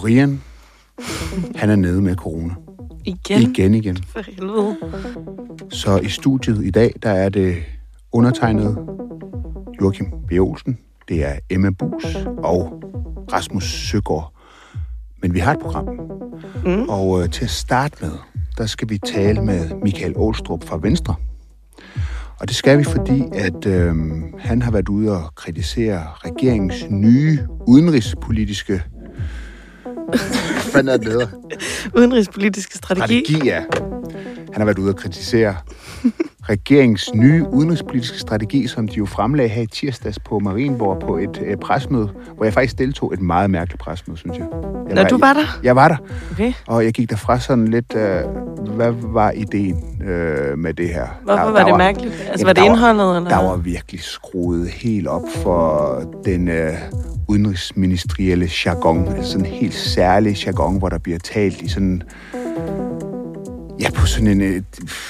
Brian, han er nede med corona. Igen? Igen, igen. For helvede. Så i studiet i dag, der er det undertegnet Joachim B. Olsen, det er Emma Bus og Rasmus Søgaard. Men vi har et program. Mm. Og øh, til at starte med, der skal vi tale med Michael Ålstrup fra Venstre. Og det skal vi, fordi at øh, han har været ude og kritisere regeringens nye udenrigspolitiske... Hvad fanden er det, der hedder? Udenrigspolitiske strategi. Strategi, ja. Han har været ude og kritisere regeringens nye udenrigspolitiske strategi, som de jo fremlagde her i tirsdags på Marienborg på et øh, presmøde, hvor jeg faktisk deltog et meget mærkeligt presmøde, synes jeg. jeg Når du var der? Jeg var der, Okay. og jeg gik derfra sådan lidt, øh, hvad var ideen øh, med det her? Hvorfor Der- var der det mærkeligt? Altså, Jamen, var det indholdet, eller? Der var virkelig skruet helt op for den øh, udenrigsministerielle jargon, altså sådan en helt særlig jargon, hvor der bliver talt i sådan Ja, på sådan en øh,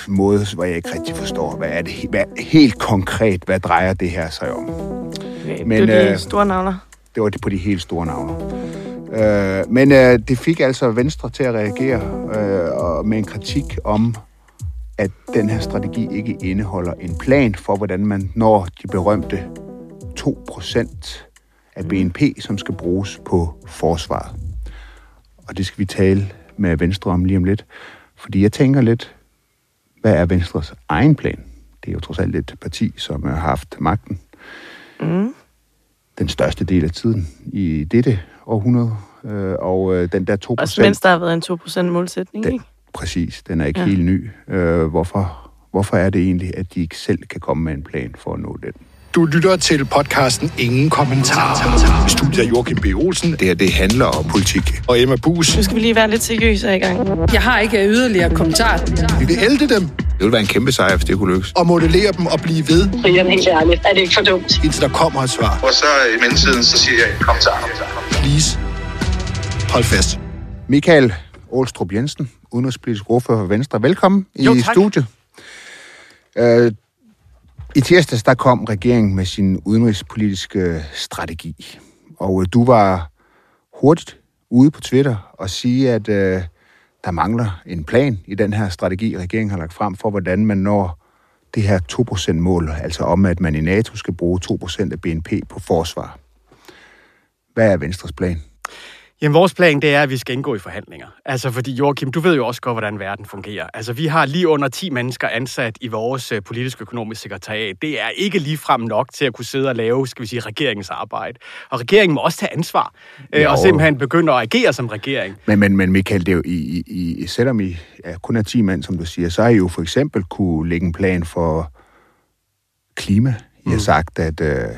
måde, hvor jeg ikke rigtig forstår, hvad er det hvad, helt konkret, hvad drejer det her sig om. Okay, men, det er de øh, store navner. Det var det på de helt store navne. Øh, men øh, det fik altså Venstre til at reagere øh, og med en kritik om, at den her strategi ikke indeholder en plan for, hvordan man når de berømte 2% af BNP, som skal bruges på forsvaret. Og det skal vi tale med Venstre om lige om lidt. Fordi jeg tænker lidt, hvad er Venstres egen plan? Det er jo trods alt et parti, som har haft magten Mm. den største del af tiden i dette århundrede. Øh, og øh, den der 2 Også mens der har været en 2% målsætning, Den- ikke? præcis, den er ikke Ja. helt ny. Øh, hvorfor, hvorfor er det egentlig, at de ikke selv kan komme med en plan for at nå den? Du lytter til podcasten Ingen Kommentar. I studiet er Joachim B. Olsen Det her, det handler om politik. og Emma Bus. Nu skal vi lige være lidt seriøse her i gang. Jeg har ikke yderligere kommentar. Vi vil ælde dem Det ville være en kæmpe sejr, hvis det kunne lykkes. og modellere dem og blive ved, Brian, helt ærligt, er det ikke for dumt? indtil der kommer et svar. Og så i mellemtiden, så siger jeg, kom så. Please. Hold fast. Michael Ålstrup Jensen, udenrigspolitisk ordfører for Venstre. Velkommen Jo, i tak. studiet. Øh, i tirsdags, der kom regeringen med sin udenrigspolitiske strategi. Og øh, du var hurtigt ude på Twitter og sige, at øh, der mangler en plan i den her strategi, regeringen har lagt frem for, hvordan man når det her 2%-mål, altså om, at man i NATO skal bruge 2% af BNP på forsvar. Hvad er Venstres plan? Jamen, vores plan, det er, at vi skal indgå i forhandlinger. Altså, fordi Joachim, du ved jo også godt, hvordan verden fungerer. Altså, vi har lige under 10 mennesker ansat i vores øh, politisk-økonomiske sekretariat. Det er ikke ligefrem nok til at kunne sidde og lave, skal vi sige, regeringens arbejde. Og regeringen må også tage ansvar, øh, Jo. og simpelthen begynde at agere som regering. Men, men, men Michael, det er jo i, i, i, selvom I er kun er 10 mand, som du siger, så har I jo for eksempel kunne lægge en plan for klima. I har sagt, at øh,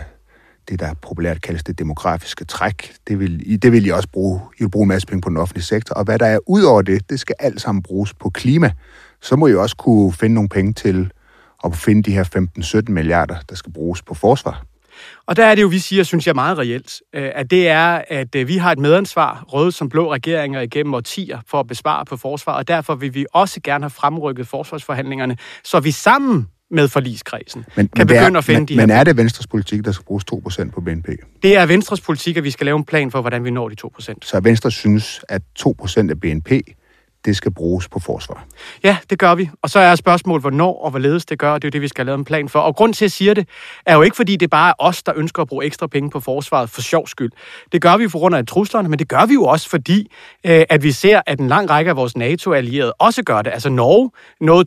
det, der populært kaldes det demografiske træk, det vil, I, det vil I også bruge. I vil bruge en masse penge på den offentlige sektor. Og hvad der er ud over det, det skal alt sammen bruges på klima. Så må I også kunne finde nogle penge til at finde de her 15-17 milliarder, der skal bruges på forsvar. Og der er det jo, vi siger, synes jeg meget reelt, øh, at det er, at øh, vi har et medansvar, røde som blå regeringer igennem årtier, for at bespare på forsvar, og derfor vil vi også gerne have fremrykket forsvarsforhandlingerne, så vi sammen med forligskredsen Men, kan begynde er, at finde men, de her men er det Venstres politik, der skal bruges 2% på BNP? Det er Venstres politik, at vi skal lave en plan for, hvordan vi når de 2% Så Venstre synes, at 2% af BNP, det skal bruges på forsvar. Ja, det gør vi. Og så er spørgsmålet, hvornår og hvorledes det gør, og det er jo det, vi skal lavet en plan for. Og grund til, at jeg siger det, er jo ikke, fordi det bare er os, der ønsker at bruge ekstra penge på forsvaret for sjov skyld. Det gør vi på grund af truslerne, men det gør vi jo også, fordi øh, at vi ser, at en lang række af vores NATO-allierede også gør det. Altså Norge nåede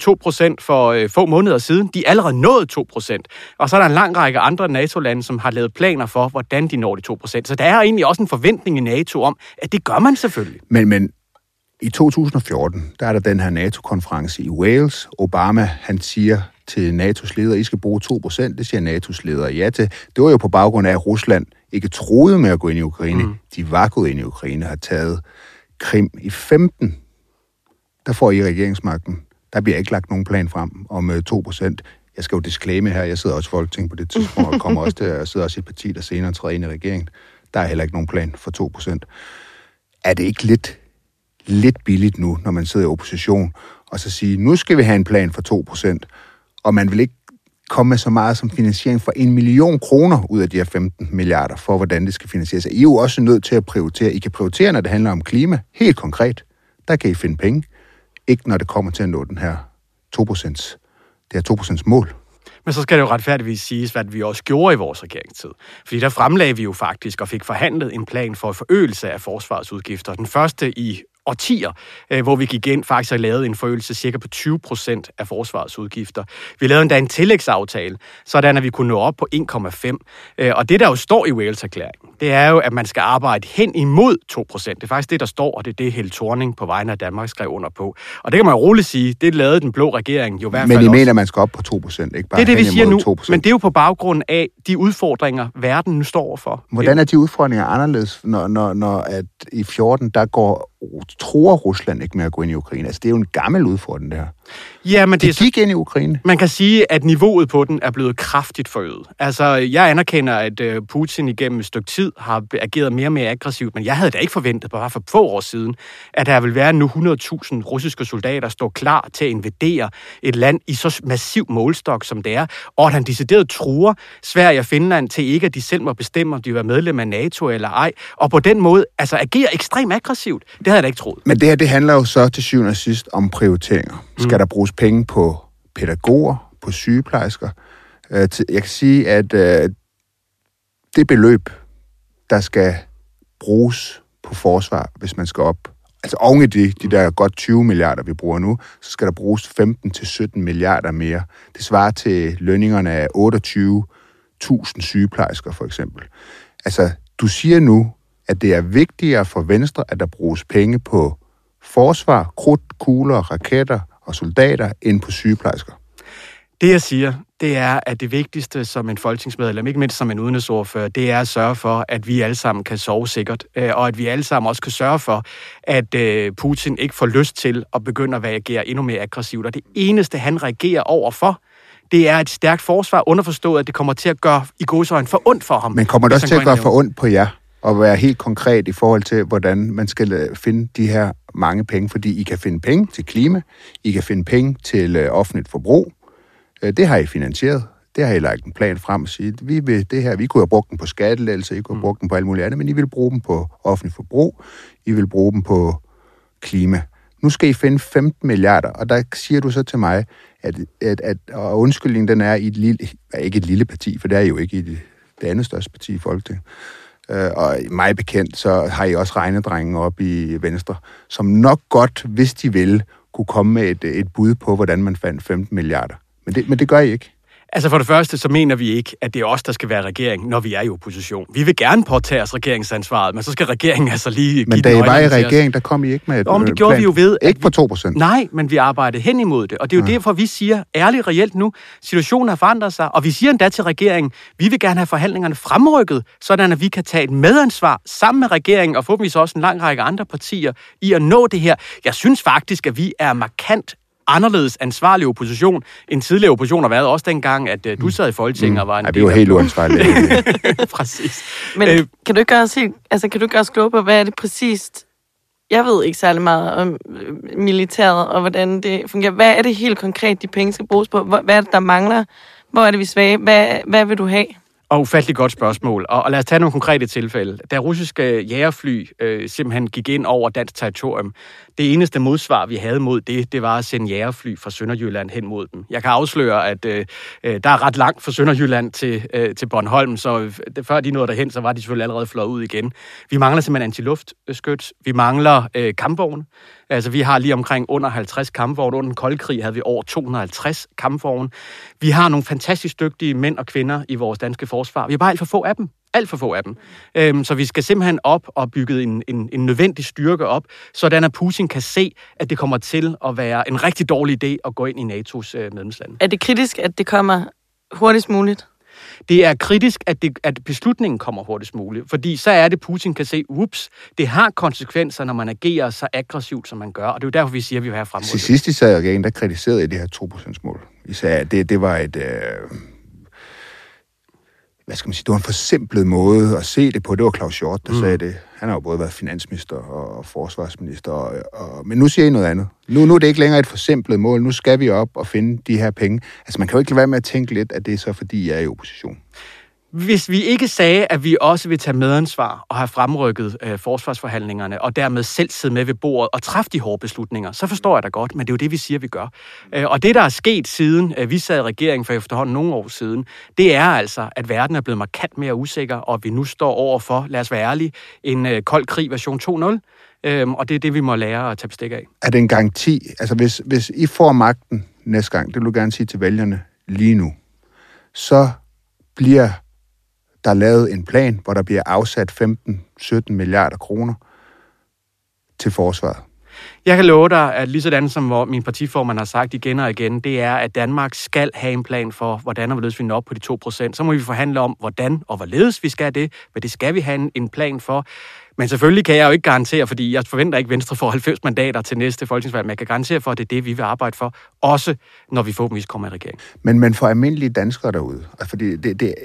2% for øh, få måneder siden. De er allerede nået 2%. Og så er der en lang række andre NATO-lande, som har lavet planer for, hvordan de når de 2%. Så der er egentlig også en forventning i NATO om, at det gør man selvfølgelig. Men, men i 2014, der er der den her NATO-konference i Wales. Obama, han siger til NATO's ledere, I skal bruge 2%. Det siger NATO's ledere ja til. Det var jo på baggrund af, at Rusland ikke troede med at gå ind i Ukraine. Mm. De var gået ind i Ukraine og har taget Krim i 15. Der får I regeringsmagten. Der bliver ikke lagt nogen plan frem om øh, 2%. Jeg skal jo disclaime her, jeg sidder også i Folketinget på det tidspunkt, og kommer også til at sidde også i et parti, der senere træder ind i regeringen. Der er heller ikke nogen plan for 2%. Er det ikke lidt lidt billigt nu, når man sidder i opposition, og så sige, nu skal vi have en plan for 2%, og man vil ikke komme med så meget som finansiering for en million kroner ud af de her 15 milliarder, for hvordan det skal finansieres. I er jo også nødt til at prioritere. I kan prioritere, når det handler om klima, helt konkret. Der kan I finde penge. Ikke når det kommer til at nå den her 2%, det her 2% mål. Men så skal det jo retfærdigvis siges, hvad vi også gjorde i vores regeringstid. Fordi der fremlagde vi jo faktisk og fik forhandlet en plan for forøgelse af forsvarets udgifter. Den første i årtier, øh, hvor vi gik ind faktisk og lavede en forøgelse cirka på 20 procent af forsvarets udgifter. Vi lavede endda en tillægsaftale, sådan at vi kunne nå op på 1,5. Øh, og det, der jo står i Wales-erklæringen, det er jo, at man skal arbejde hen imod 2 procent. Det er faktisk det, der står, og det er det, Held Thorning på vegne af Danmark skrev under på. Og det kan man jo roligt sige, det lavede den blå regering jo i hvert Men fald I også. mener, man skal op på 2 procent, ikke bare Det er det, vi siger nu, 2%. men det er jo på baggrund af de udfordringer, verden nu står overfor. Hvordan er de udfordringer anderledes, når, når, når at i 14, der går, tror Rusland ikke med at gå ind i Ukraine? Altså, det er jo en gammel udfordring, det her. Ja, men det De så gik ind i Ukraine. Man kan sige, at niveauet på den er blevet kraftigt forøget. Altså, jeg anerkender, at øh, Putin igennem et stykke tid har ageret mere og mere aggressivt, men jeg havde da ikke forventet, bare for få år siden, at der vil være nu 100.000 russiske soldater, der står klar til at invadere et land i så massiv målstok, som det er, og at han decideret truer Sverige og Finland til ikke, at de selv må bestemme, om de vil være medlem af NATO eller ej, og på den måde altså agerer ekstremt aggressivt. Det havde jeg da ikke troet. Men det her, det handler jo så til syvende og sidst om prioriteringer. Skal der bruges penge på pædagoger, på sygeplejersker? Øh, Jeg kan sige, at øh, det beløb, der skal bruges på forsvar, hvis man skal op, altså oven i de, de der godt 20 milliarder, vi bruger nu, så skal der bruges 15-17 milliarder mere. Det svarer til lønningerne af 28.000 sygeplejersker, for eksempel. Altså, du siger nu, at det er vigtigere for Venstre, at der bruges penge på forsvar, krudt, kugler, raketter og soldater, end på sygeplejersker. Det, jeg siger, det er, at det vigtigste som en folketingsmedlem, ikke mindst som en udenrigsordfører, det er at sørge for, at vi alle sammen kan sove sikkert, øh, og at vi alle sammen også kan sørge for, at øh, Putin ikke får lyst til at begynde at reagere endnu mere aggressivt. Og det eneste, han reagerer over for, det er et stærkt forsvar, underforstået, at det kommer til at gøre i godsøjne for ondt for ham. Men kommer det også til at gøre for ondt på jer? Og være helt konkret i forhold til, hvordan man skal øh, finde de her mange penge? Fordi I kan finde penge til klima, I kan finde penge til øh, offentligt forbrug. Øh, Det har I finansieret. Det har I lagt en plan frem og sige, vi vil det her, vi kunne have brugt den på skattelædelser, I kunne have brugt den på alt muligt andet, men I vil bruge dem på offentligt forbrug, I vil bruge dem på klima. Nu skal I finde 15 milliarder, og der siger du så til mig, at, at, at og undskyldningen den er i et lille, ikke et lille parti, for det er jo ikke i det, det andet største parti i Folketinget. Øh, og mig bekendt, så har I også regnedrengen op i Venstre, som nok godt, hvis de vil, kunne komme med et, et bud på, hvordan man fandt 15 milliarder. Men det, men det gør I ikke. Altså for det første, så mener vi ikke, at det er os, der skal være regering, når vi er i opposition. Vi vil gerne påtage os regeringsansvaret, men så skal regeringen altså lige Men give da den I var i regering, der kom I ikke med et Om det øh, gjorde plan. vi jo ved, Ikke på 2 procent. Nej, men vi arbejdede hen imod det, og det er jo ja. derfor, vi siger ærligt reelt nu, situationen har forandret sig, og vi siger endda til regeringen, vi vil gerne have forhandlingerne fremrykket, sådan at vi kan tage et medansvar sammen med regeringen, og forhåbentlig også en lang række andre partier, i at nå det her. Jeg synes faktisk, at vi er markant anderledes ansvarlig opposition, end tidligere opposition har været, også dengang, at uh, du sad i Folketinget og var en Nej, del det var helt uansvarligt. Præcis. Men Øh, øh, kan du ikke gøre os helt, altså kan du ikke gøre os kloge på, hvad er det præcist? Jeg ved ikke særlig meget om øh, militæret og hvordan det fungerer. Hvad er det helt konkret, de penge skal bruges på? Hvad er det, der mangler? Hvor er det, vi er svage? Hvad, hvad vil du have? Og ufattelig godt spørgsmål. Og, og lad os tage nogle konkrete tilfælde. Da russiske jægerfly øh, simpelthen gik ind over dansk territorium, det eneste modsvar, vi havde mod det, det var at sende jægerfly fra Sønderjylland hen mod dem. Jeg kan afsløre, at øh, øh der er ret langt fra Sønderjylland til, øh, til Bornholm, så det- før de nåede derhen, så var de selvfølgelig allerede flået ud igen. Vi mangler simpelthen antiluftskyt. Vi mangler øh, kampvogne. Altså, vi har lige omkring under 50 kampvogne. Under den kolde krig havde vi over 250 kampvogne. Vi har nogle fantastisk dygtige mænd og kvinder i vores danske forsvar. Vi har bare alt for få af dem. Alt for få af dem. Øhm, så vi skal simpelthen op og bygge en, en, en nødvendig styrke op, sådan at Putin kan se, at det kommer til at være en rigtig dårlig idé at gå ind i NATO's øh, medlemslande. Er det kritisk, at det kommer hurtigst muligt? Det er kritisk, at, det, at beslutningen kommer hurtigst muligt, fordi så er det, Putin kan se, ups, det har konsekvenser, når man agerer så aggressivt, som man gør, og det er jo derfor, vi siger, at vi vil have Til fremrykket. sidst I sad i regeringen, der kritiserede I det her 2 mål. I sagde, at det, det var et... Øh, hvad skal man sige, det var en forsimplet måde at se det på. Det var Claus Hjort, der mm. sagde det. Han har jo både været finansminister og forsvarsminister, og, og, men nu siger I noget andet. Nu, nu er det ikke længere et forsimplet mål. Nu skal vi op og finde de her penge. Altså, man kan jo ikke lade være med at tænke lidt, at det er så, fordi jeg er i opposition. Hvis vi ikke sagde, at vi også vil tage medansvar og have fremrykket øh, forsvarsforhandlingerne, og dermed selv sidde med ved bordet og træffe de hårde beslutninger, så forstår jeg da godt, men det er jo det, vi siger, vi gør. Øh, og det, der er sket siden øh, vi sad i regeringen for efterhånden nogle år siden, det er altså, at verden er blevet markant mere usikker, og vi nu står over for, lad os være ærlige, en øh, kold krig version 2.0. øh, og det er det, vi må lære at tage bestik af. Er det en garanti? Altså, hvis, hvis I får magten næste gang, det vil du gerne sige til vælgerne lige nu, så bliver der er lavet en plan, hvor der bliver afsat 15-17 milliarder kroner til forsvaret. Jeg kan love dig, at lige sådan som min partiformand har sagt igen og igen, det er, at Danmark skal have en plan for, hvordan og hvorledes vi når op på de 2% Så må vi forhandle om, hvordan og hvorledes vi skal det, men det skal vi have en plan for. Men selvfølgelig kan jeg jo ikke garantere, fordi jeg forventer ikke, at Venstre får 90 mandater til næste folketingsvalg, men jeg kan garantere for, at det er det, vi vil arbejde for, også når vi forhåbentlig kommer i regering. Men, men for almindelige danskere derude, altså fordi det, det,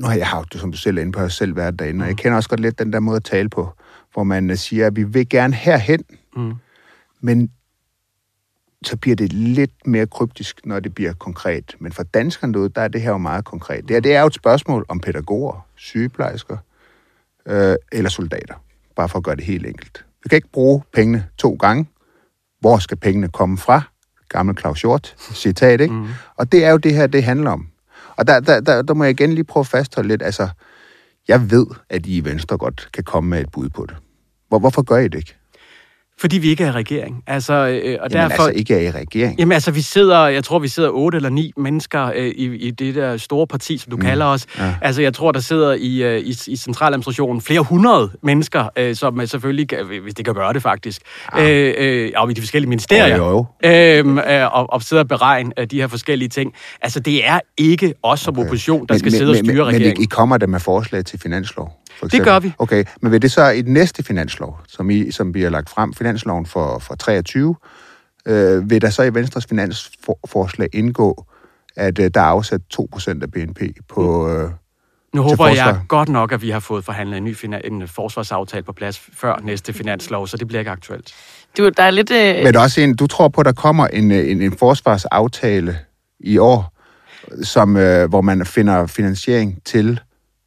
nu har jeg haft det, som du selv er inde på, jeg selv været derinde, og jeg kender også godt lidt den der måde at tale på, hvor man øh, siger, at vi vil gerne herhen, mm. men så bliver det lidt mere kryptisk, når det bliver konkret. Men for danskerne derude, der er det her jo meget konkret. Det, her, det er jo et spørgsmål om pædagoger, sygeplejersker øh, eller soldater. Bare for at gøre det helt enkelt. Vi kan ikke bruge pengene to gange. Hvor skal pengene komme fra? Gammel Claus Hjort, citat, ikke? Mm. Og det er jo det her, det handler om. Og der, der, der, der må jeg igen lige prøve at fastholde lidt, altså, jeg ved, at I i Venstre godt kan komme med et bud på det. Hvor, hvorfor gør I det ikke? Fordi vi ikke er i regering. Altså, øh, og jamen, derfor, altså ikke er i regering? Jamen altså, vi sidder, jeg tror, vi sidder otte eller ni mennesker øh, i, i det der store parti, som du mm. kalder os. Ja. Altså, jeg tror, der sidder i, øh, i, i centraladministrationen flere hundrede mennesker, øh, som øh, selvfølgelig, hvis det kan gøre det faktisk, ja. øh, øh, og i de forskellige ministerier, jo, jo. Øh, øh, og, og sidder og beregne øh, de her forskellige ting. Altså, det er ikke os som okay. opposition, der men, skal men, sidde og styre men, regeringen. Men I kommer der med forslag til finanslov? Det gør vi. Okay, men vil det så i den næste finanslov, som, I, som vi har lagt frem, finansloven for, for 23, øh, vil der så i Venstres finansforslag indgå, at øh, der er afsat 2% af BNP på... Øh, nu håber jeg godt nok, at vi har fået forhandlet en ny en forsvarsaftale på plads før næste finanslov, så det bliver ikke aktuelt. Du, der er lidt... Øh... Men også en, du tror på, at der kommer en, øh, en, en forsvarsaftale i år, som, øh, hvor man finder finansiering til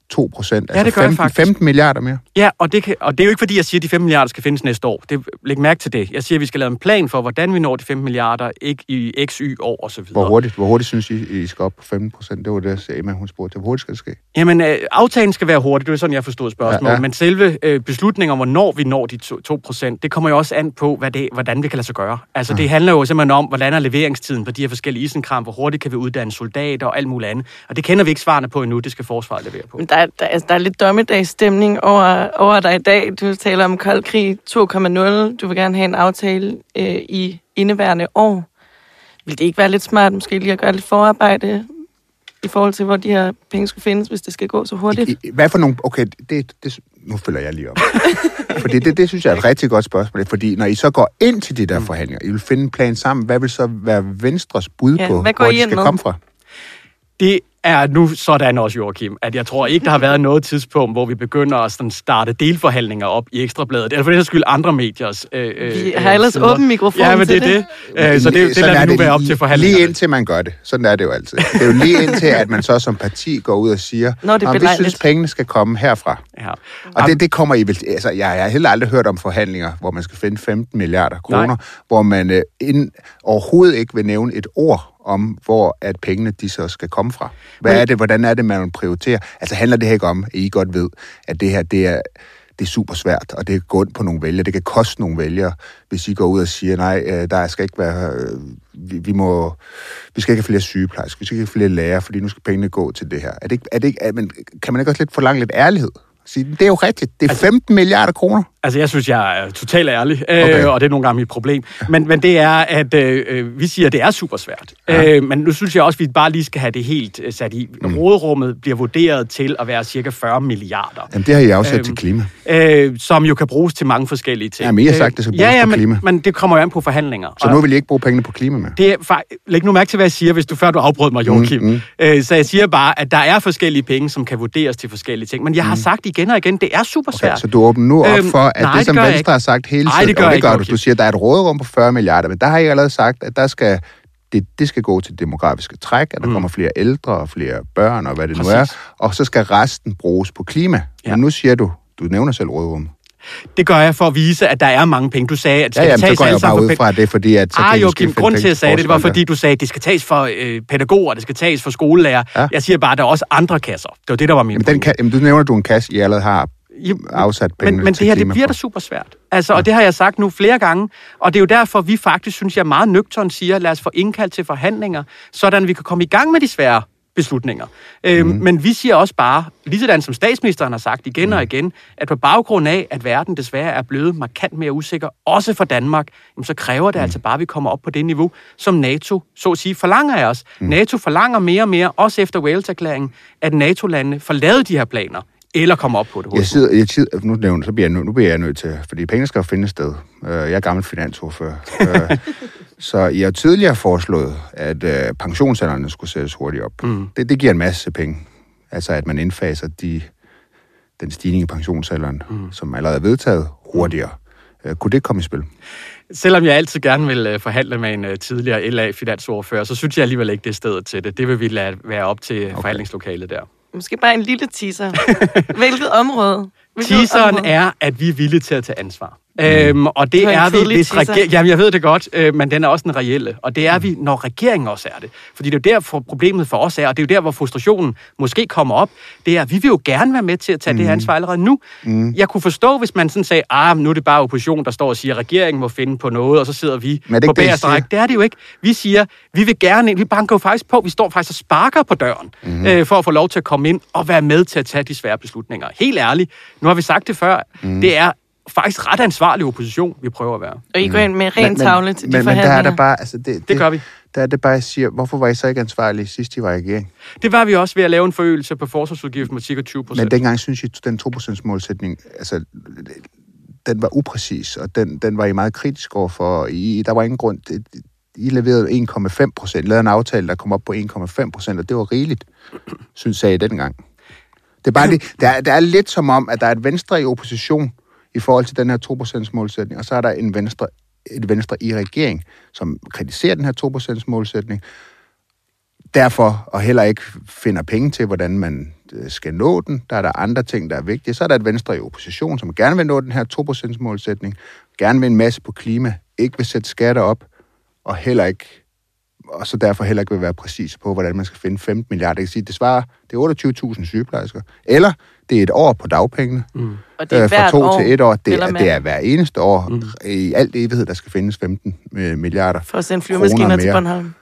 2 procent. Altså ja, det gør 15, 15 milliarder mere. Ja, og det, kan, og det er jo ikke fordi, jeg siger, at de 5 milliarder skal findes næste år. Det, læg mærke til det. Jeg siger, at vi skal lave en plan for, hvordan vi når de 5 milliarder, ikke i x, y år og så videre. Hvor hurtigt, hvor hurtigt synes I, I skal op på 15 procent? Det var det, Emma hun spurgte. Hvor hurtigt skal det ske? Jamen, øh, aftalen skal være hurtig. Det er sådan, jeg forstod spørgsmålet. Ja, ja. Men selve øh, beslutningen om, hvornår vi når de 2 procent, det kommer jo også an på, hvad det, hvordan vi kan lade sig gøre. Altså, ja. det handler jo simpelthen om, hvordan er leveringstiden på de her forskellige isenkram, hvor hurtigt kan vi uddanne soldater og alt muligt andet. Og det kender vi ikke svarene på endnu. Det skal forsvaret levere på. Men der, der, altså, der er lidt dommedagsstemning over, over dig i dag. Du taler om kold krig 2.0. Du vil gerne have en aftale øh, i indeværende år. Vil det ikke være lidt smart måske lige at gøre lidt forarbejde i forhold til, hvor de her penge skulle findes, hvis det skal gå så hurtigt? I, hvad for nogle... Okay, det, det, nu følger jeg lige op. fordi det, det synes jeg er et rigtig godt spørgsmål. Fordi når I så går ind til de der mm. forhandlinger, I vil finde en plan sammen, hvad vil så være Venstres bud ja, på, hvor de skal med? komme fra? Det er nu sådan også, Joachim, at jeg tror ikke, der har været noget tidspunkt, hvor vi begynder at sådan starte delforhandlinger op i Ekstrabladet, eller for det skyld andre mediers øh, øh Vi har ellers sider. åben mikrofon Ja, men det er det. det. Øh, så det, det lader vi nu være op til forhandlinger. Lige indtil man gør det. Sådan er det jo altid. Det er jo lige indtil, at man så som parti går ud og siger, Nå, det vi synes, pengene skal komme herfra. Ja. Og det, det kommer I vel... Altså, jeg, jeg har heller aldrig hørt om forhandlinger, hvor man skal finde 15 milliarder kroner, Nej. hvor man øh, ind, overhovedet ikke vil nævne et ord om, hvor at pengene de så skal komme fra. Hvad er det, hvordan er det, man prioriterer? Altså handler det her ikke om, at I godt ved, at det her, det er, det er super svært, og det går ind på nogle vælgere. Det kan koste nogle vælgere, hvis I går ud og siger, nej, øh, der skal ikke være, øh, vi, vi, må, vi skal ikke have flere sygeplejersker, vi skal ikke have flere lærere, fordi nu skal pengene gå til det her. Er det ikke, er det ikke, er, men, kan man ikke også lidt forlange lidt ærlighed? Sige, det er jo rigtigt, det er 15 altså, milliarder kroner. Altså, jeg synes, jeg er totalt ærlig, øh, Okay. og det er nogle gange mit problem. Men, men det er, at øh, øh, vi siger, at det er super svært. Ja. Øh, men nu synes jeg også, at vi bare lige skal have det helt øh, sat i. Mm. Råderummet bliver vurderet til at være cirka 40 milliarder, Jamen, det har I afsat Øhm, til klima. øh, som jo kan bruges til mange forskellige ting. Jamen, I har sagt, det skal Øh, bruges ja, ja, på men, klima. men det kommer jo an på forhandlinger. Så nu vil I ikke bruge pengene på klima mere? det er, læg nu mærke til, hvad jeg siger, hvis du før du afbrød mig, Joachim. Mm, mm. Øh, så jeg siger bare, at der er forskellige penge, som kan vurderes til forskellige ting. Men jeg har sagt igen og igen, det er super svært. Okay, så du åbner nu op Øhm, for, at nej, det, det som jeg Venstre ikke. har sagt hele Nej, tiden, det gør og det ikke, gør du, Joachim. du siger, at der er et råderum på 40 milliarder, men der har I allerede sagt, at der skal, det, det skal gå til demografiske træk, at der mm. kommer flere ældre og flere børn og hvad det nu Præcis. er, og så skal resten bruges på klima. Ja. Men nu siger du, du nævner selv råderum. Det gør jeg for at vise, at der er mange penge. Du sagde, at det Ja, skal jamen, så tages går jeg bare ud fra, det fordi, at så Ah, jo, Kim, grund til, at jeg sagde det, det var fordi, du sagde, at det skal tages for øh, pædagoger, det skal tages for skolelærer. Ja. Ja. Jeg siger bare, at der er også andre kasser. Det var det, der var min Jamen, den kan, jamen, du nævner du en kasse, I allerede har afsat penge men, men det her, det bliver da super svært. Altså, og det har jeg sagt nu flere gange, og det er jo derfor, vi faktisk, synes jeg, meget nøgtern siger, lad os få indkaldt til forhandlinger, sådan vi kan komme i gang med de svære beslutninger. Øhm, Men vi siger også bare, ligesådan som statsministeren har sagt igen og igen, at på baggrund af, at verden desværre er blevet markant mere usikker, også for Danmark, jamen, så kræver det altså bare, at vi kommer op på det niveau, som NATO, så at sige, forlanger af os. NATO forlanger mere og mere, også efter Wales-erklæringen, at NATO-landene forlader de her planer, eller kommer op på det Jeg sidder, jeg sidder, nu, nævner, så bliver jeg, nu, nu bliver jeg nødt til, fordi pengene skal finde et sted. Øh, jeg er gammel finansordfører. Øh, så jeg har tidligere foreslået, at øh, pensionsalderne skulle sættes hurtigt op. Mm. Det, det giver en masse penge. Altså, at man indfaser de, den stigning i pensionsalderen, mm. som allerede er vedtaget, hurtigere. Øh, kunne det komme i spil? Selvom jeg altid gerne vil øh, forhandle med en øh, tidligere LA-finansordfører, så synes jeg alligevel ikke, det er stedet til det. Det vil vi lade være op til okay. forhandlingslokalet der. Måske bare en lille teaser. Hvilket område? Hvilket Teaseren område? er, at vi er villige til at tage ansvar. Mm. Øhm, og det Det er vi, hvis regeringen... Jamen, jeg ved det godt, øh, men den er også en reelle. Og det er vi, når regeringen også er det. Fordi det er jo derfor problemet for os er, og det er jo der, hvor frustrationen måske kommer op, det er, at vi vil jo gerne være med til at tage mm. det her ansvar allerede nu. Mm. Jeg kunne forstå, hvis man sådan sagde, ah, nu er det bare opposition, der står og siger, at regeringen må finde på noget, og så sidder vi Men det på bagerste række. Det er det jo ikke. Vi siger, vi vil gerne ind. Vi banker jo faktisk på. Vi står faktisk og sparker på døren mm. øh, for at få lov til at komme ind og være med til at tage de svære beslutninger. Helt ærligt, nu har vi sagt det før, mm. det er faktisk ret ansvarlig opposition, vi prøver at være. Og I går ind med ren tavle til de men, men der er forhandlinger. der bare, altså det, det, gør vi. Der er det bare, jeg siger, hvorfor var I så ikke ansvarlige sidst, I var i regering? Det var vi også ved at lave en forøgelse på forsvarsudgiften med cirka 20% Men procent. dengang synes jeg, den 2% målsætning, altså, den var upræcis, og den, den var I meget kritisk overfor. I, der var ingen grund. I leverede 1,5 procent, lavede en aftale, der kom op på 1,5 procent, og det var rigeligt, synes jeg dengang. Det er, bare det, der, er, der er lidt som om, at der er et venstre i opposition i forhold til den her 2% målsætning, og så er der en venstre, et venstre i regering, som kritiserer den her 2% målsætning, derfor og heller ikke finder penge til, hvordan man øh, skal nå den. Der er der andre ting, der er vigtige. Så er der et venstre i opposition, som gerne vil nå den her 2% målsætning, gerne vil en masse på klima, ikke vil sætte skatter op, og heller ikke og så derfor heller ikke vil være præcis på, hvordan man skal finde 15 milliarder. Jeg kan sige, det svarer, det er 28.000 sygeplejersker. Eller det er et år på dagpengene. Mm. Og det er Øh, fra hvert to år, til et år. Det er, det er hver eneste år. Mm. I alt evighed, der skal findes 15 øh, milliarder. For at sende flyvemaskiner til. Bornholm.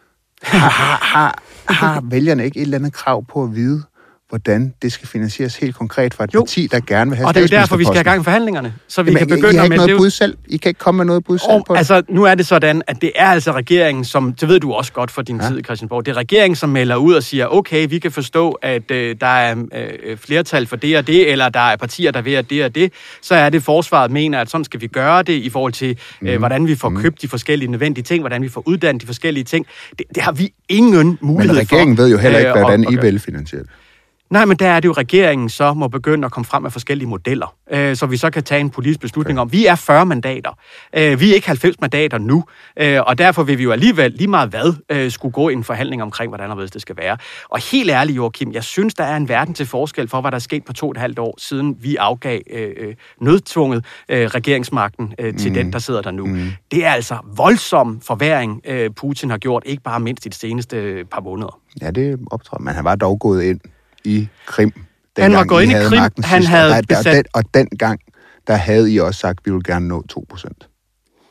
Har, har, har, har vælgerne ikke et eller andet krav på at vide, hvordan det skal finansieres helt konkret fra et Jo. parti, der gerne vil have Og det er jo derfor, vi skal have gang i forhandlingerne. Så vi Jamen, kan I, I begynde har ikke med noget det. bud selv. I kan ikke komme med noget bud selv på Og, det. altså, nu er det sådan, at det er altså regeringen, som, det ved du også godt for din ja. tid i Christiansborg, det er regeringen, som melder ud og siger, okay, vi kan forstå, at øh, der er øh, flertal for det og det, eller der er partier, der vil det og det, så er det, forsvaret mener, at sådan skal vi gøre det, i forhold til, øh, hvordan vi får købt de forskellige nødvendige ting, hvordan vi får uddannet de forskellige ting. Det, det har vi ingen mulighed Men for. regeringen ved jo heller ikke, øh, hvordan at- I at- vil finansiere det. Nej, men der er det jo, regeringen så må begynde at komme frem med forskellige modeller, øh, så vi så kan tage en politisk beslutning om. Vi er 40 mandater. Øh, vi er ikke 90 mandater nu, øh, og derfor vil vi jo alligevel lige meget hvad øh, skulle gå i en forhandling omkring, hvordan og det skal være. Og helt ærligt, Joachim, jeg synes, der er en verden til forskel for, hvad der er sket på to og et halvt år, siden vi afgav øh, øh, nødtvunget øh, regeringsmagten øh, til mm. den, der sidder der nu. Mm. Det er altså voldsom forværing, øh, Putin har gjort, ikke bare mindst i de seneste øh, par måneder. Ja, det optræder. Men han var dog gået ind i Krim. Han var gået I ind i Krim. Han sidst. havde og, der, besat- og, den, og dengang, der havde I også sagt, at vi vil gerne nå 2 procent.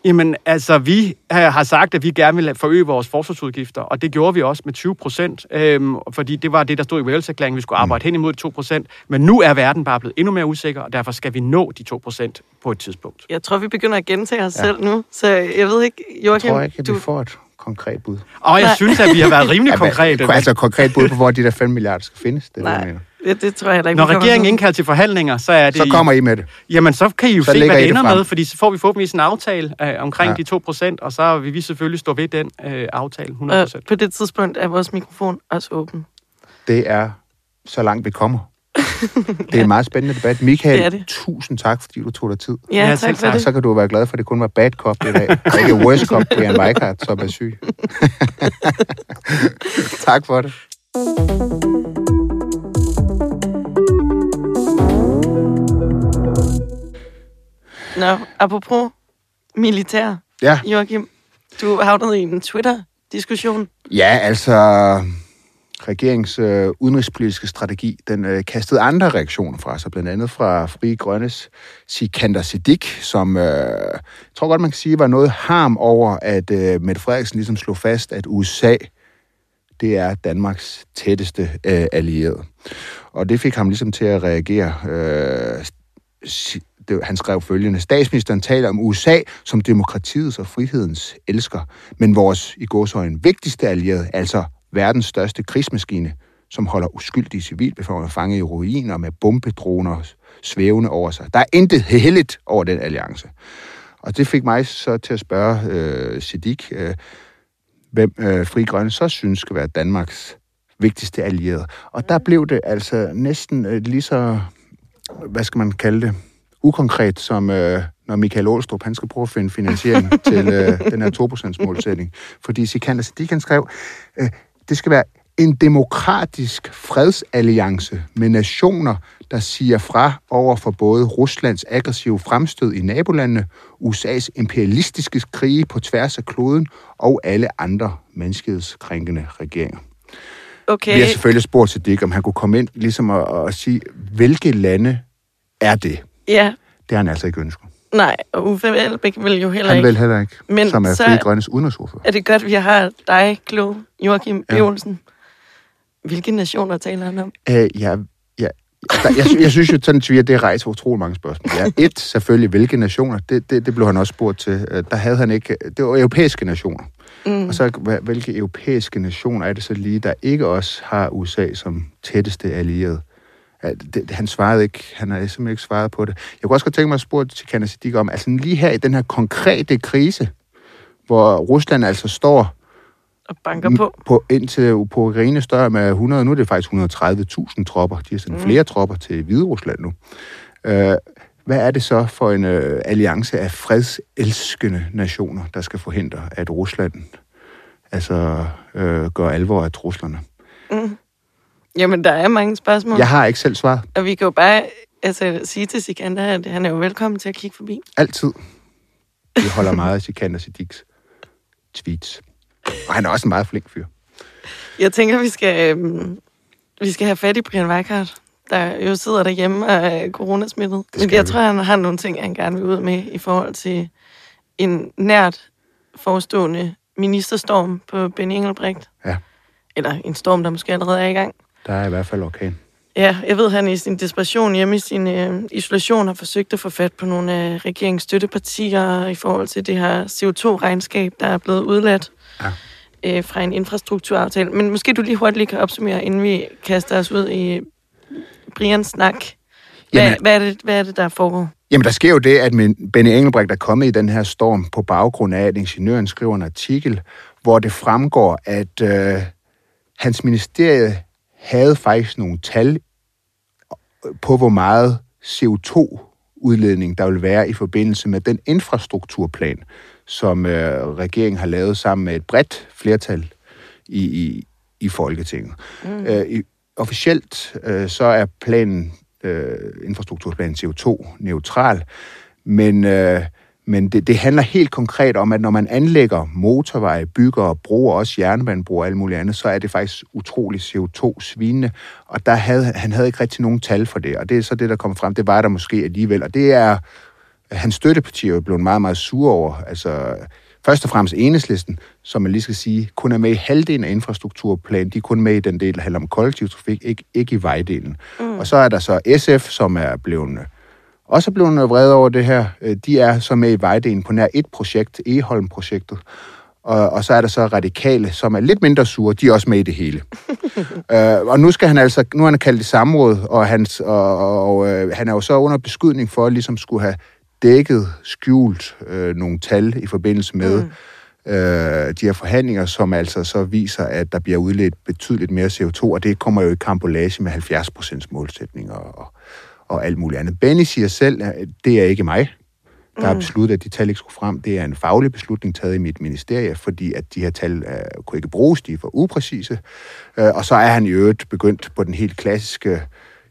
Jamen, altså, vi øh, har sagt, at vi gerne vil forøge vores forsvarsudgifter, og det gjorde vi også med 20 procent, øhm, fordi det var det, der stod i Wales-erklæringen, vi skulle arbejde mm. hen imod 2 procent. Men nu er verden bare blevet endnu mere usikker, og derfor skal vi nå de 2 procent på et tidspunkt. Jeg tror, vi begynder at gentage os ja. selv nu, så jeg ved ikke, Joachim... Jeg tror ikke, at du... vi får et konkret bud. Og jeg Nej. synes, at vi har været rimelig konkrete. Altså et konkret bud på, hvor de der 5 milliarder skal findes. Det er det, jeg Nej, mener. det, det tror jeg heller ikke. Når regeringen indkalder til forhandlinger, så er det... Så kommer I med det. Jamen, så kan I jo Så se, hvad det det ender frem. med, fordi så får vi forhåbentlig en aftale øh, omkring Ja. ja. de 2 procent, og så vil vi selvfølgelig stå ved den øh, aftale 100 Og procent. på det tidspunkt er vores mikrofon også åben. Det er så langt vi kommer. Det er en meget spændende debat. Michael, Det det. tusind tak, fordi du tog dig tid. Ja, Ja, tak for det. så kan du være glad for, at det kun var bad cop i dag, og ikke worst cop, Brian Weikart, som er syg. tak for det. Nå, apropos militær, Ja, Joachim, du havnede i en Twitter-diskussion. ja altså, regerings øh, udenrigspolitiske strategi, den øh, kastede andre reaktioner fra sig, blandt andet fra Fri Grønnes Sikander Siddiq, som øh, jeg tror godt, man kan sige, var noget harm over, at øh, Mette Frederiksen ligesom slog fast, at USA, det er Danmarks tætteste øh, allierede. Og det fik ham ligesom til at reagere. Øh, det, han skrev følgende. Statsministeren taler om USA som demokratiets og frihedens elsker, men vores i gåsøjne vigtigste allierede, altså verdens største krigsmaskine, som holder uskyldige civilbefolkninger fanget i ruiner med bombedroner svævende over sig. Der er intet heldigt over den alliance. Og det fik mig så til at spørge øh, Siddiq, øh, hvem øh, Fri Grønne så synes skal være Danmarks vigtigste allierede. Og der blev det altså næsten øh, lige så, hvad skal man kalde det, ukonkret, som øh, når Michael Ålstrup, han skal prøve at finde finansiering til øh, den her 2%-målsætning. Fordi Sikander Siddiq, han skrev, øh, det skal være en demokratisk fredsalliance med nationer, der siger fra over for både Ruslands aggressive fremstød i nabolandene, USA's imperialistiske krige på tværs af kloden og alle andre menneskehedskrænkende regeringer. Okay, Vi har selvfølgelig spurgt Siddiq, om han kunne komme ind ligesom og, og sige, hvilke lande er det? ja, Det har han altså ikke ønsket. Nej, og Uffe Elbæk vil jo heller Han ikke. vil heller ikke, Men som er Fri Grønnes udenrigsordfører. Er det godt, vi har dig, Klo, Joachim Ja. Olsen? Hvilke nationer taler han om? Øh, ja, ja, der, jeg, jeg synes jo, sådan at det rejser utrolig mange spørgsmål. Ja, et, selvfølgelig, hvilke nationer, det, det, det blev han også spurgt til. Øh, Der havde han ikke, det var europæiske nationer. Mm. Og så, hvilke europæiske nationer er det så lige, der ikke også har USA som tætteste allierede? Det, han svarede ikke, han har simpelthen ikke svaret på det. Jeg kunne også godt tænke mig at spørge til Kenneth Siddiq om, altså lige her i den her konkrete krise, hvor Rusland altså står Og banker på. på indtil på Ukraine større med 100, nu er det faktisk 130.000 tropper. De har sendt mm. flere tropper til Hvide Rusland nu. Øh, hvad er det så for en øh, alliance af fredselskende nationer, der skal forhindre, at Rusland altså øh, gør alvor af truslerne? Jamen, der er mange spørgsmål. Jeg har ikke selv svaret. Og vi kan jo bare altså, sige til Sikander, at han er jo velkommen til at kigge forbi. Altid. Vi holder meget af Sikander Siddiqs tweets. Og han er også en meget flink fyr. Jeg tænker, vi skal, øhm, vi skal have fat i Brian Weikart, der jo sidder derhjemme og er coronasmittet. Men jeg vi. tror, han har nogle ting, han gerne vil ud med i forhold til en nært forestående ministerstorm på Benny Engelbrecht. Ja. Eller en storm, der måske allerede er i gang. Der er i hvert fald orkan. Ja, jeg ved, han i sin desperation hjemme i sin øh, isolation har forsøgt at få fat på nogle af regeringens støttepartier i forhold til det her CO2-regnskab, der er blevet udladt Ja. øh, fra en infrastrukturaftale. Men måske du lige hurtigt lige kan opsummere, inden vi kaster os ud i Brians snak. Hvad, Jamen- hvad, er det, hvad er det, der foregår? Jamen, der sker jo det, at Benny Engelbrecht er kommet i den her storm på baggrund af, at ingeniøren skriver en artikel, hvor det fremgår, at øh, hans ministerie havde faktisk nogle tal på, hvor meget CO2-udledning der vil være i forbindelse med den infrastrukturplan, som øh, regeringen har lavet sammen med et bredt flertal i, i, i Folketinget. Mm. Øh, i, officielt øh, så er planen, øh, infrastrukturplanen CO2-neutral, men, øh, men det, det handler helt konkret om, at når man anlægger motorveje, bygger broer, også jernbanebroer og alt muligt andet, så er det faktisk utrolig CO2-svinende. Og der havde, han havde ikke rigtig nogen tal for det, og det er så det, der kom frem. Det var der måske alligevel, og det er Hans støttepartier er jo blevet meget, meget sure over. Altså, først og fremmest enhedslisten, som man lige skal sige, kun er med i halvdelen af infrastrukturplanen. De er kun med i den del, der handler om kollektiv trafik, ikke, ikke i vejdelen. Mm. Og så er der så SF, som er blevet også er blevet vrede over det her. Øh, De er så med i vejdelen på nær et projekt, Eholm-projektet. Og, og så er der så radikale, som er lidt mindre sure, de er også med i det hele. øh, og nu skal han altså, nu er han kaldt i samråd, og, hans, og, og, og øh, han er jo så under beskydning for at ligesom skulle have dækket, skjult øh, nogle tal i forbindelse med mm. øh, de her forhandlinger, som altså så viser, at der bliver udledt betydeligt mere CO2, og det kommer jo i kampolage med 70% målsætning og, og, og alt muligt andet. Benny siger selv, at det er ikke mig, der har besluttet, at de tal ikke skulle frem. Det er en faglig beslutning taget i mit ministerie, fordi at de her tal uh, kunne ikke bruges, de er for upræcise. Uh, og så er han i øvrigt begyndt på den helt klassiske,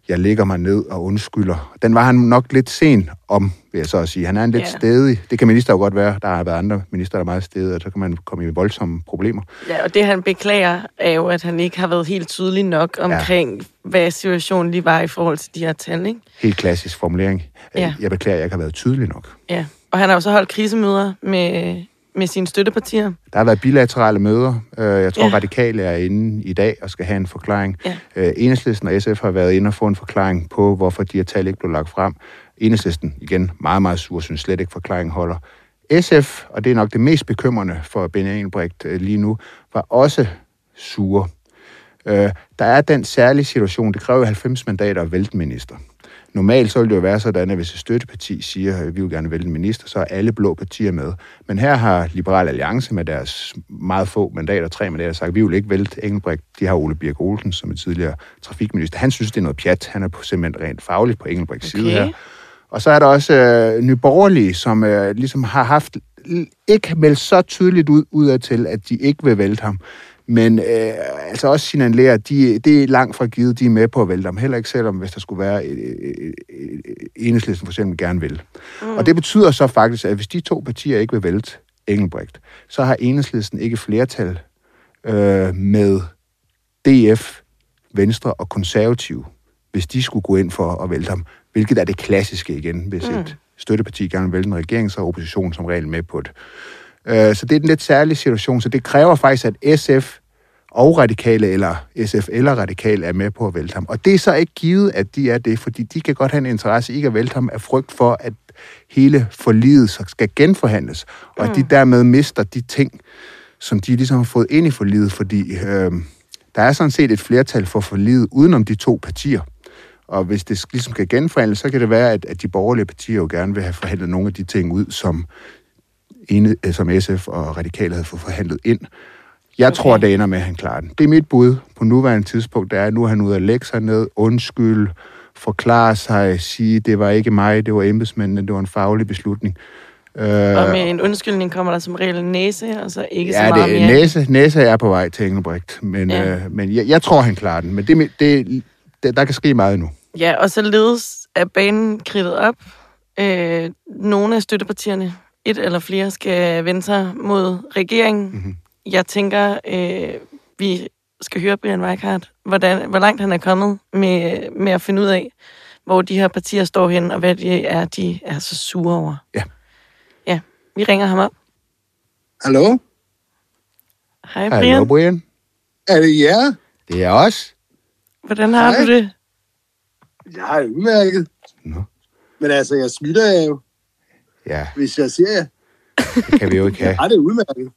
jeg lægger mig ned og undskylder. Den var han nok lidt sen om, vil jeg så at sige. Han er en lidt Ja. stedig. Det kan minister jo godt være. Der har været andre minister, der er meget stedige, og så kan man komme i voldsomme problemer. Ja, og det han beklager er jo, at han ikke har været helt tydelig nok omkring, ja. hvad situationen lige var i forhold til de her tal, ikke? Helt klassisk formulering. Ja. Jeg beklager, at jeg ikke har været tydelig nok. Ja. Og han har jo så holdt krisemøder med, med sine støttepartier. Der har været bilaterale møder. Øh, Jeg tror, Ja. radikale er inde i dag og skal have en forklaring. Ja. Øh, Enhedslisten og SF har været inde og få en forklaring på, hvorfor de her tal ikke blev lagt frem. Enhedslisten, igen, meget, meget sur, synes slet ikke, forklaringen holder. SF, og det er nok det mest bekymrende for Benny Engelbrecht øh, lige nu, var også sure. Der er den særlige situation, det kræver jo 90 mandater at vælte minister. Normalt så vil det jo være sådan, at hvis et støtteparti siger, at vi vil gerne vælge en minister, så er alle blå partier med. Men her har Liberal Alliance med deres meget få mandater, tre mandater, sagt, at vi vil ikke vælte Engelbrecht. De har Ole Birk Olsen som er tidligere trafikminister. Han synes, det er noget pjat. Han er simpelthen rent fagligt på Engelbrechts Okay. side her. Og så er der også øh, Nyborgerlige, som øh, ligesom har haft ikke meldt så tydeligt ud, udad til, at de ikke vil vælte ham. Men øh, altså også signalerer, at de, det er langt fra givet, de er med på at vælte ham. Heller ikke selvom, hvis der skulle være et, et, et, et, enhedslisten for eksempel gerne vil. Mm. Og det betyder så faktisk, at hvis de to partier ikke vil vælte Engelbrecht, så har enhedslisten ikke flertal øh, med DF, Venstre og Konservative, hvis de skulle gå ind for at vælte ham. Hvilket er det klassiske igen. Hvis mm. et støtteparti gerne vil vælte en regering, så er oppositionen som regel med på det. Øh, så det er en lidt særlig situation. Så det kræver faktisk, at SF og radikale, eller SF eller radikale, er med på at vælte ham. Og det er så ikke givet, at de er det, fordi de kan godt have en interesse i ikke at vælte ham af frygt for, at hele forliget skal genforhandles, og at de dermed mister de ting, som de ligesom har fået ind i forliget, fordi øh, der er sådan set et flertal for forliget udenom de to partier. Og hvis det ligesom skal genforhandles, så kan det være, at, at de borgerlige partier jo gerne vil have forhandlet nogle af de ting ud, som, ene, øh, som SF og Radikale havde fået forhandlet ind. Jeg okay. tror, det ender med, at han klarer den. Det er mit bud på nuværende tidspunkt. Det er, at nu er han ude at lægge sig ned, undskylde, forklare sig, sige, det var ikke mig, det var embedsmændene, det var en faglig beslutning. Øh, Og med en undskyldning kommer der som regel næse, og så ikke så ja, meget det, mere. næse, næse er på vej til Engelbrecht, men, Ja. øh, men jeg, jeg tror, han klarer den. Men det, det, det, der kan ske meget nu. Ja, og således er banen kridtet op. Øh, nogle af støttepartierne, et eller flere, skal vende sig mod regeringen. Mm-hmm. Jeg tænker, øh, vi skal høre Brian Weikart, hvordan, hvor langt han er kommet med, med at finde ud af, hvor de her partier står hen, og hvad det er, de er så sure over. Ja. Ja, vi ringer ham op. Hallo? Hej, Brian. Hallo, Brian. Er det jer? Det er os. Hvordan har Hej. du det? Jeg er udmærket. Nå. Men altså, jeg smitter jo, Ja, hvis jeg siger jer. det kan vi jo ikke have. Ja, det er udmærket.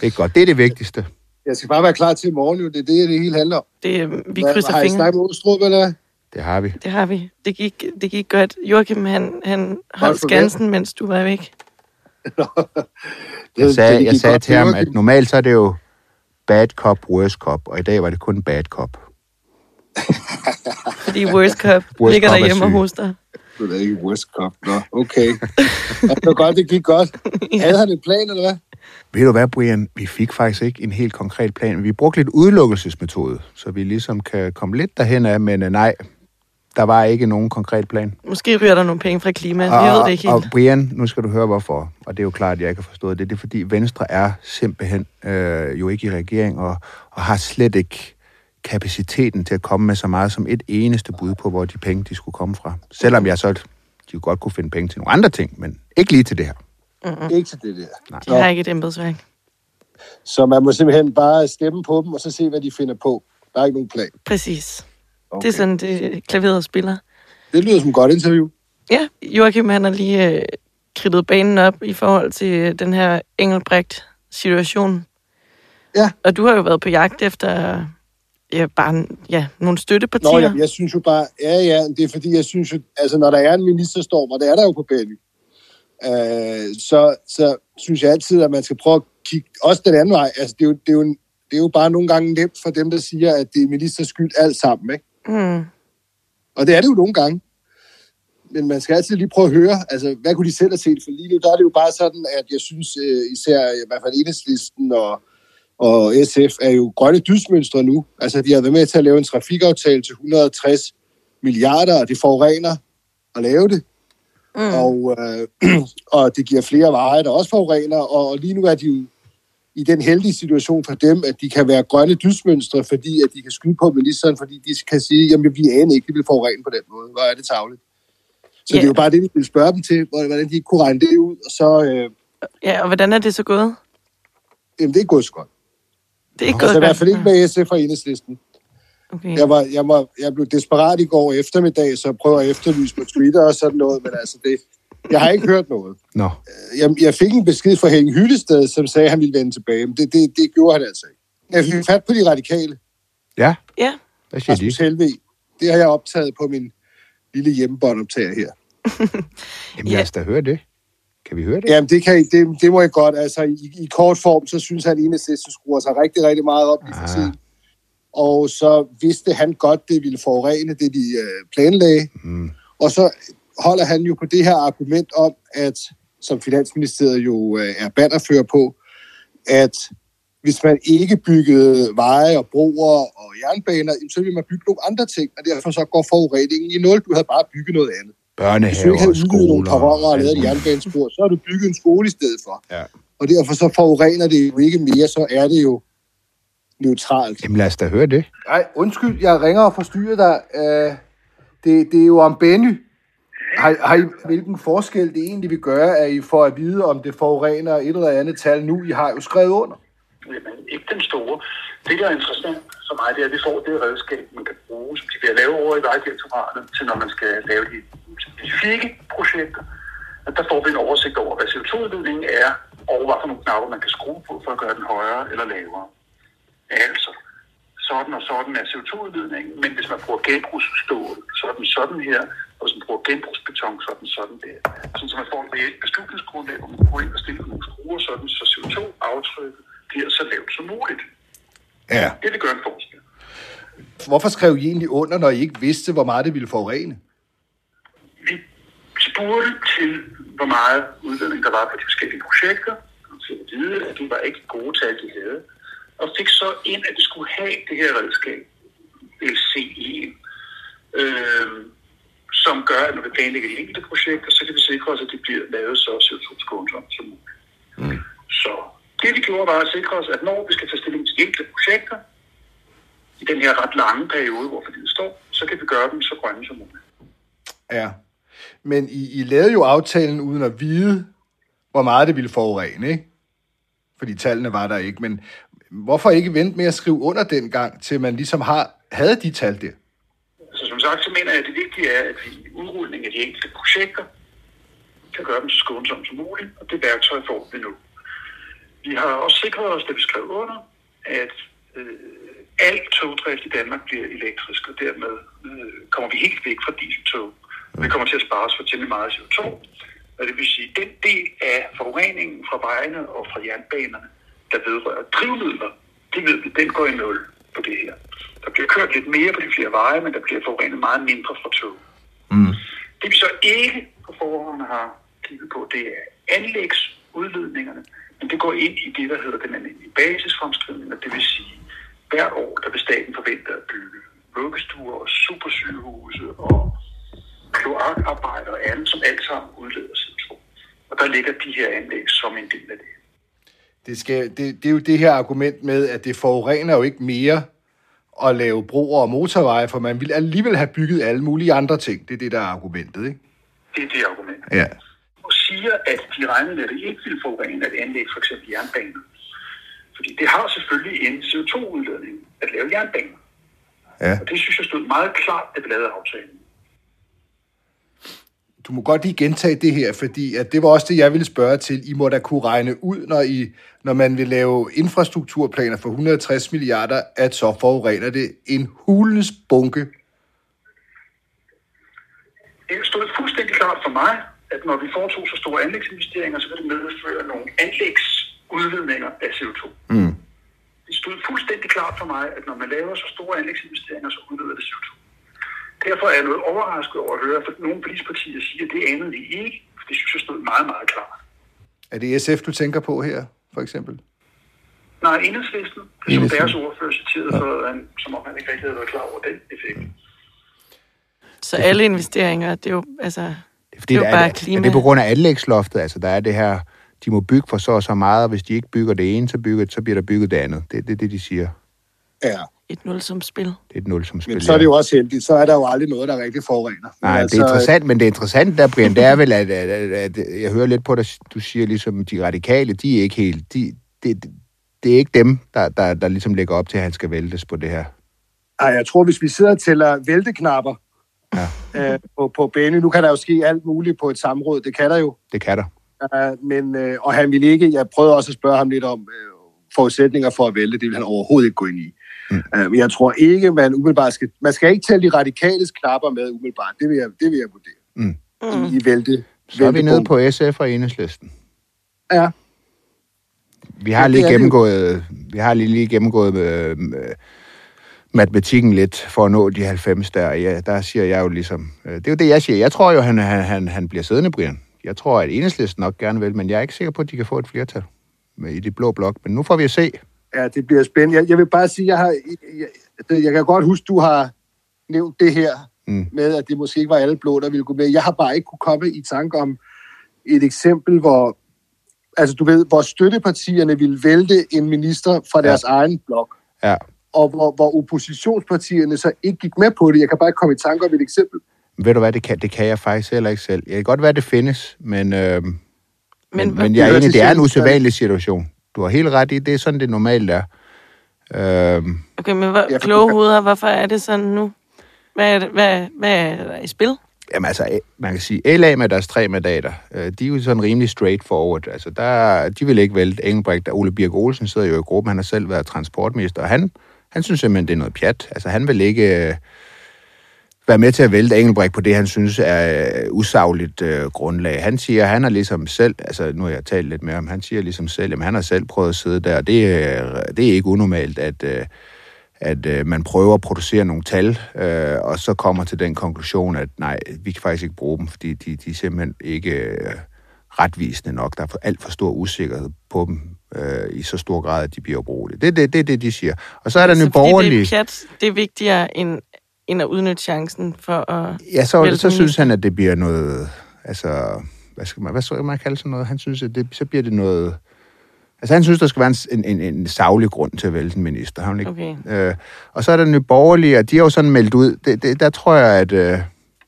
Det er godt. Det er det vigtigste. Jeg skal bare være klar til i morgen, jo. Det er det, det hele handler om. det vi krydser Har I fingre. snakket med Ostrup, eller? Det har vi. Det har vi. Det gik, det gik godt. Joachim, han, han holdt skansen, mens du var væk. Jeg sagde, det jeg sagde til ham, at normalt så er det jo bad cop, worst cop, og i dag var det kun bad cop. Fordi Worst Cup Worst ligger Cup er derhjemme syg. hos dig. Det er ikke West Cup. Nå, okay. Det var godt, det gik godt. Havde han en plan, eller hvad? Ved du hvad, Brian? Vi fik faktisk ikke en helt konkret plan. Vi brugte lidt udelukkelsesmetode, så vi ligesom kan komme lidt derhen af, men øh, nej, der var ikke nogen konkret plan. Måske ryger der nogle penge fra klima. Vi ved det ikke og helt. Brian, nu skal du høre hvorfor, og det er jo klart, at jeg ikke har forstået det. Det er fordi Venstre er simpelthen øh, jo ikke i regering, og, og har slet ikke kapaciteten til at komme med så meget som et eneste bud på, hvor de penge de skulle komme fra. Selvom jeg så de godt kunne finde penge til nogle andre ting, men ikke lige til det her. Ikke til det der. De har ikke et embedsværk. Så man må simpelthen bare stemme på dem, og så se, hvad de finder på. Der er ikke nogen plan. Præcis. Okay. Det er sådan, det klaveret spiller. Det lyder som et godt interview. Ja, Joachim han har lige øh, kridtet banen op i forhold til øh, den her Engelbrecht-situation. Ja. Og du har jo været på jagt efter ja, bare ja, nogle støttepartier. Nå, jeg, jeg synes jo bare, ja, ja, det er fordi, jeg synes jo, altså når der er en ministerstorm, og det er der jo på Benny, øh, så, så synes jeg altid, at man skal prøve at kigge, også den anden vej, altså det er jo, det er jo, en, det er jo bare nogle gange nemt for dem, der siger, at det er ministers skyld alt sammen, ikke? Mm. Og det er det jo nogle gange. Men man skal altid lige prøve at høre, altså, hvad kunne de selv have set? For lige nu, der er det jo bare sådan, at jeg synes, øh, især i hvert fald enhedslisten og, og SF er jo grønne dysmønstre nu. Altså, de har været med til at lave en trafikaftale til 160 milliarder, og det forurener at lave det. Mm. Og, øh, og det giver flere veje, der også forurener, og lige nu er de jo i den heldige situation for dem, at de kan være grønne dysmønstre, fordi at de kan skyde på ministeren, fordi de kan sige, jamen vi aner ikke, de vil forurene på den måde. Hvor er det tavligt? Så Ja. det er jo bare det, vi vil spørge dem til, hvordan de kunne regne det ud, og så, øh, Ja, og hvordan er det så gået? jamen det er gået så godt. Det er ikke Altså gået i hvert fald ikke godt. med SF og enhedslisten. Okay. Jeg, var, jeg, var, jeg blev desperat i går eftermiddag, så jeg prøver at efterlyse på Twitter og sådan noget, men altså det, jeg har ikke hørt noget. Nå, Jeg, jeg fik en besked fra Henning Hyllested, som sagde, at han ville vende tilbage, men det, det, det gjorde han altså ikke. Jeg fik fat på de radikale. ja, Ja, hvad siger de? Helve. Det har jeg optaget på min lille hjemmebåndoptager her. Jamen lad os da høre det. Kan vi høre det? Jamen, det, kan, det, det må jeg godt. Altså, i, i kort form, så synes han, at Enhedslisten skruer sig rigtig, rigtig meget op i Ah. tiden. Og så vidste han godt, det ville forurene, det de øh, planlagde. Mm. Og så holder han jo på det her argument om, at som Finansministeriet jo øh, er bannerfører på, at hvis man ikke byggede veje og broer og jernbaner, så ville man bygge nogle andre ting, og derfor så går forureningen i nul. Du havde bare bygget noget andet. Hvis du Børnehaver, nogle skoler. perroner og lavet et jernbanespor, så har du bygget en skole i stedet for. Ja. Og derfor så forurener det jo ikke mere, så er det jo neutralt. Jamen lad os da høre det. Nej, undskyld, jeg ringer og forstyrrer dig. Uh, det, det er jo om Benny. Har, har I, hvilken forskel det egentlig vil gøre, at I får at vide, om det forurener et eller andet tal nu? I har jo skrevet under. Men ikke den store. Det, der er interessant for mig, det er, at vi får det redskab, man kan bruge, som de vil lave over i Vejdirektoratet, til når man skal lave de specifikke projekter. At der får vi en oversigt over, hvad CO2-udledningen er, og hvad for nogle knapper, man kan skrue på for at gøre den højere eller lavere. Altså, sådan og sådan er CO2-udledningen, men hvis man bruger genbrugsstål, så er den sådan her, og hvis man bruger genbrugsbeton, så er den sådan der. Sådan, så man får et reelt beslutningsgrundlag, hvor man går ind og stiller nogle skruer, sådan, så CO2-aftrykket bliver så lavt som muligt. Ja. Det vil gøre en forskel. Hvorfor skrev I egentlig under, når I ikke vidste, hvor meget det ville forurene? Vi spurgte til, hvor meget udledning der var på de forskellige projekter, og til at vide, at det var ikke gode tal, de havde, og fik så ind, at vi skulle have det her redskab, LCE, øh, som gør, at når vi planlægger de enkelte projekter, så kan vi sikre os, at det bliver lavet så CO2-skånsomt som muligt. Mm. Det vi gjorde var at sikre os, at når vi skal tage stilling til enkelte projekter, i den her ret lange periode, hvor forliget står, så kan vi gøre dem så grønne som muligt. Ja. Men I, I lavede jo aftalen uden at vide, hvor meget det ville forurene, ikke? Fordi tallene var der ikke. Men hvorfor ikke vente med at skrive under den gang, til man ligesom har, havde de tal der? Så som sagt, så mener jeg, at det vigtige er, at vi i udrulling af de enkelte projekter kan gøre dem så skånsomt som muligt, og det værktøj får vi nu. Vi har også sikret os, da vi skrev under, at øh, al togdrift i Danmark bliver elektrisk, og dermed øh, kommer vi helt væk fra dieseltog. Vi kommer til at spare os for temmelig meget CO2, og det vil sige, at den del af forureningen fra vejene og fra jernbanerne, der vedrører drivmidler, det ved vi, den går i nul på det her. Der bliver kørt lidt mere på de flere veje, men der bliver forurenet meget mindre fra tog. Mm. Det vi så ikke på forhånd har kigget på, det er anlægsudledningerne, men det går ind i det, der hedder den almindelige basisfremskrivning, og det vil sige, hvert år, der vil staten forvente at bygge vuggestuer og supersygehuse og kloakarbejder og andet, som alt sammen udleder CO2. Og der ligger de her anlæg som en del af det. Det, skal, det, det er jo det her argument med, at det forurener jo ikke mere at lave broer og motorveje, for man vil alligevel have bygget alle mulige andre ting. Det er det, der er argumentet, ikke? Det er det argument. Ja. Siger, at de regnede med, at det ikke ville forurene at anlægge for eksempel jernbaner. Fordi det har selvfølgelig en CO2-udledning at lave jernbaner. Ja. Og det synes jeg stod meget klart, at vi lavede aftalen. Du må godt lige gentage det her, fordi at det var også det, jeg ville spørge til. I må da kunne regne ud, når, I, når man vil lave infrastrukturplaner for 160 milliarder, at så forurener det en hulens bunke. Det stod fuldstændig klart for mig, at når vi foretog så store anlægsinvesteringer, så vil det medføre nogle anlægsudledninger af CO2. Mm. Det stod fuldstændig klart for mig, at når man laver så store anlægsinvesteringer, så udleder det CO2. Derfor er jeg noget overrasket over at høre, for nogle politispartier siger, at det anede vi ikke. For det synes jeg stod meget, meget klart. Er det SF, du tænker på her, for eksempel? Nej, enhedslisten, som Enhedslisten. deres ordfører citerede, for, han, som om han ikke rigtig havde været klar over den effekt. Så alle investeringer, det er jo, altså, fordi, Det er der bare er, klima. er det på grund af anlægsloftet? Altså, der er det her, de må bygge for så og så meget, og hvis de ikke bygger det ene, så, bygger, så bliver der bygget det andet. Det er det, det, de siger. Ja, et nul som spil. Det er et nul som spil. men så er det jo også heldigt. Så er der jo aldrig noget, der rigtig forurener. Nej, Men altså, det er interessant, men det interessante der, Brian, det er vel, at, at, at, at jeg hører lidt på dig, du siger ligesom, de radikale, de er ikke helt, de, det, det, det er ikke dem, der, der, der ligesom lægger op til, at han skal væltes på det her. Ej, jeg tror, hvis vi sidder og tæller vælteknapper Ja. øh, på, på Benny, nu kan der jo ske alt muligt på et samråd, det kan der jo. Det kan der. Uh, men, øh, og han ville ikke, jeg prøvede også at spørge ham lidt om øh, forudsætninger for at vælte, det vil han overhovedet ikke gå ind i. Mm. Uh, men jeg tror ikke, man umiddelbart skal, man skal ikke tælle de radikales knapper med umiddelbart, det vil jeg, det vil jeg vurdere. Mm. I, i vælte. Så er vi nede på SF og enhedslisten. Ja, Vi har lige gennemgået, vi har lige, lige gennemgået øh, øh, matematikken lidt for at nå de 90 der. Ja, der siger jeg jo ligesom, øh, det er jo det, jeg siger. Jeg tror jo, han, han, han, han bliver siddende, Brian. Jeg tror, at enhedslisten nok gerne vil, men jeg er ikke sikker på, at de kan få et flertal med, i de blå blok. Men nu får vi at se. ja, det bliver spændende. Jeg, jeg vil bare sige, jeg, har, jeg, jeg, kan godt huske, du har nævnt det her Mm. med, at det måske ikke var alle blå, der ville gå med. Jeg har bare ikke kunne komme i tanke om et eksempel, hvor altså du ved, hvor støttepartierne ville vælte en minister fra deres ja. egen blok, Ja. Og hvor, hvor oppositionspartierne så ikke gik med på det. Jeg kan bare ikke komme i tanke om et eksempel. Ved du hvad, det kan, det kan jeg faktisk heller ikke selv. Jeg kan godt være, det findes, men, øh, men, men, men jeg er enig, det er en usædvanlig situation. Du har helt ret i, det er sådan, det normalt er. Øh, Okay, men hvor, Jeg- kloge hoveder, hvorfor er det sådan nu? Hvad er, det, hvad, hvad er der i spil? Jamen altså, man kan sige, LA med deres tre mandater, øh, de er jo sådan rimelig straightforward. Altså, der, de vil ikke vælte Engelbrecht. Ole Birk Olsen sidder jo i gruppen, han har selv været transportminister, og han, han synes simpelthen, det er noget pjat. Altså, han vil ikke øh, være med til at vælte Engelbrecht på det, han synes er øh, usagligt øh, grundlag. Han siger, han har ligesom selv, altså nu har jeg talt lidt mere om, han siger ligesom selv, at han har selv prøvet at sidde der, og det, er- det er ikke unormalt, at... Øh, at øh, man prøver at producere nogle tal, øh, og så kommer til den konklusion, at nej, vi kan faktisk ikke bruge dem, fordi de, de er simpelthen ikke øh, retvisende nok. Der er for, alt for stor usikkerhed på dem øh, i så stor grad, at de bliver ubrugelige. Det er det, det, det, de siger. Og så er der Altså, nye fordi borgerlige... det er pjat, det er vigtigere end, end at udnytte chancen for at... Ja, så, så synes han, at det bliver noget... Altså, hvad skal man, hvad skal man kalde sådan noget? Han synes, at det, så bliver det noget... Altså, han synes, der skal være en, en, en savlig grund til at vælte en minister. Har han ikke? Okay. Øh, og så er der nye borgerlige, og de har jo sådan meldt ud. Det, det, der tror jeg, at... Øh,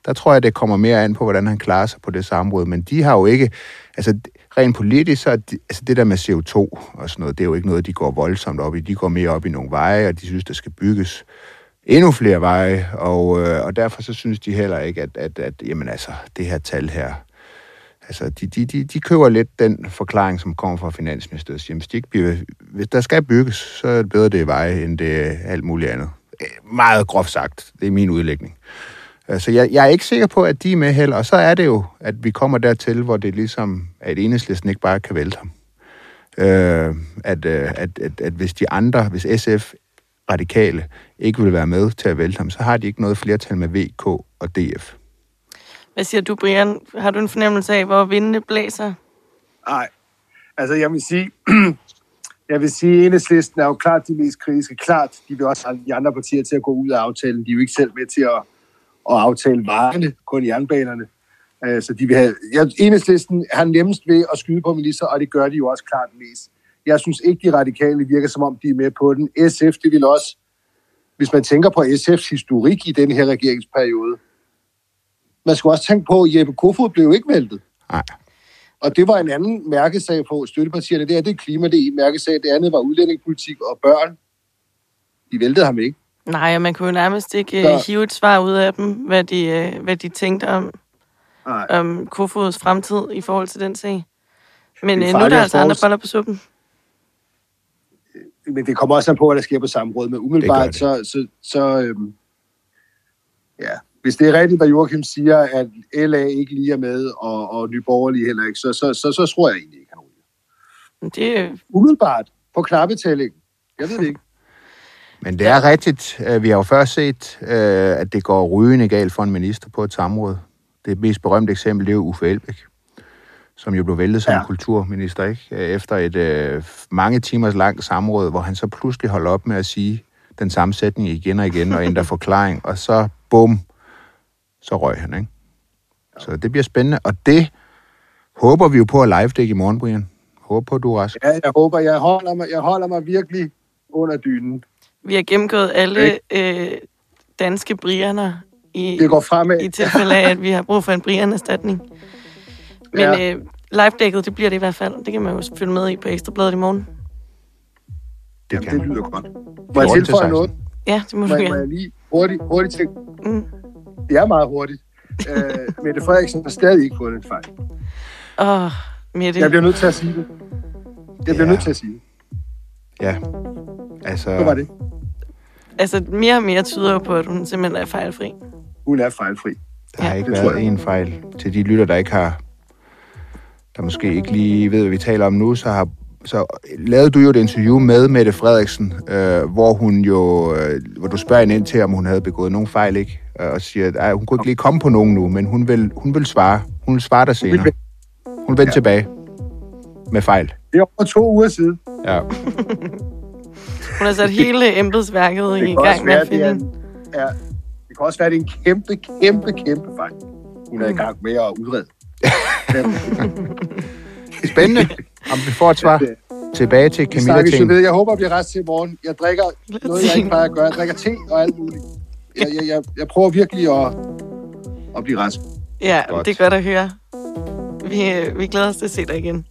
der tror jeg, det kommer mere an på, hvordan han klarer sig på det samråd. Men de har jo ikke... Altså, rent politisk, så er de, altså det der med CO2 og sådan noget, det er jo ikke noget, de går voldsomt op i. De går mere op i nogle veje, og de synes, der skal bygges endnu flere veje, og, øh, og derfor så synes de heller ikke, at, at, at jamen altså, det her tal her, altså de, de, de, de køber lidt den forklaring, som kommer fra Finansministeriet. Siger, hvis, de ikke bliver, hvis der skal bygges, så er det bedre, det er veje, end det er alt muligt andet. Eh, meget groft sagt. Det er min udlægning. Så jeg, jeg er ikke sikker på, at de er med heller. Og så er det jo, at vi kommer dertil, hvor det ligesom, at enhedslisten ikke bare kan vælte ham. Øh, at, øh, at, at, at hvis de andre, hvis SF radikale ikke vil være med til at vælte ham, så har de ikke noget flertal med VK og DF. Hvad siger du, Brian? Har du en fornemmelse af, hvor vindene blæser? Nej, altså jeg vil sige, jeg vil sige, at enhedslisten er jo klart de mest kritiske. Klart, de vil også have de andre partier til at gå ud af aftalen. De er jo ikke selv med til at, at aftale vejene, kun jernbanerne. Øh, Så de vil have, jeg, enhedslisten har nemmest ved at skyde på minister, og det gør de jo også klart mest. Jeg synes ikke, de radikale virker, som om de er med på den. SF, det vil også, hvis man tænker på SF's historik i den her regeringsperiode, man skal også tænke på, at Jeppe Kofod blev ikke væltet. Nej. Og det var en anden mærkesag på støttepartierne. Det her, det er klima, det er en mærkesag. Det andet var udlændingepolitik og børn. De væltede ham ikke. Nej, og man kunne jo nærmest ikke Så- uh, hive et svar ud af dem, hvad de, uh, hvad de tænkte om, Nej. om Kofods fremtid i forhold til den sag. Men Det er uh, nu er der altså andre boller på suppen. Men det kommer også an på, hvad der sker på samrådet. Men Det umiddelbart, gør så, så, så øhm, ja, hvis det er rigtigt, hvad Joachim siger, at LA ikke lige er med, og, og Nye Borgerlige heller ikke, så, så, så, så tror jeg egentlig ikke, han ryger. Det, øh, Umiddelbart, på knappetællingen. Jeg ved det ikke. Men det er rigtigt. Øh, Vi har jo før set, øh, at det går rygende galt for en minister på et samråd. Det mest berømte eksempel, det er jo Uffe Elbæk, som jo blev væltet som Ja. kulturminister, ikke? Øh, Efter et øh, mange timers langt samråd, hvor han så pludselig holder op med at sige den samme sætning igen og igen, og ændre forklaring, og så bum, så røg han, ikke? Så det bliver spændende, og det håber vi jo på at live i morgen, Brian. Håber på, at du er rask. Ja, jeg håber, jeg holder mig, jeg holder mig virkelig under dynen. Vi har gennemgået alle øh, danske brianer i, Det går fremad. i tilfælde af, at vi har brug for en brian-erstatning. Men Ja. øh, live-dækket, det bliver det i hvert fald. Det kan man jo følge med i på Ekstrabladet i morgen. Det Jamen, kan det lyder godt. Må jeg 14 til tilføje 16. noget? Ja, det må Må, du jeg- må gerne. jeg lige hurtigt, hurtigt ting? Mm. Det er meget hurtigt. Øh, Mette Frederiksen har stadig ikke fundet en fejl. Åh, oh, Mette. Jeg bliver nødt til at sige det. Jeg bliver Ja. nødt til at sige det. Ja. Altså, Så var det. Altså, mere og mere tyder jo på, at hun simpelthen er fejlfri. Hun er fejlfri. Der har Ja. ikke været en fejl. Til de lytter, der ikke har, der måske ikke lige ved, hvad vi taler om nu, så har så lavede du jo et interview med Mette Frederiksen, øh, hvor hun jo, øh, hvor du spørger hende ind til, om hun havde begået nogen fejl, ikke? Øh, Og siger, at hun kunne ikke lige komme på nogen nu, men hun vil, hun vil svare. Hun vil svare dig senere. Hun vil vende tilbage med fejl. Det er over to uger siden. Ja. Hun har sat hele embedsværket i gang med at det finde en- ja, det kan også være, det er en kæmpe, kæmpe, kæmpe fejl. Hun er i gang med at udrede. Spændende, om vi får et svar. Tilbage til Camilla Ting. ved. Jeg håber, at blive rest til i morgen. Jeg drikker noget, jeg ikke plejer at gøre. Jeg drikker te og alt muligt. Jeg, jeg, jeg, jeg prøver virkelig at, at blive rask. Ja, Godt. det er godt at høre. Vi, øh, vi glæder os til at se dig igen.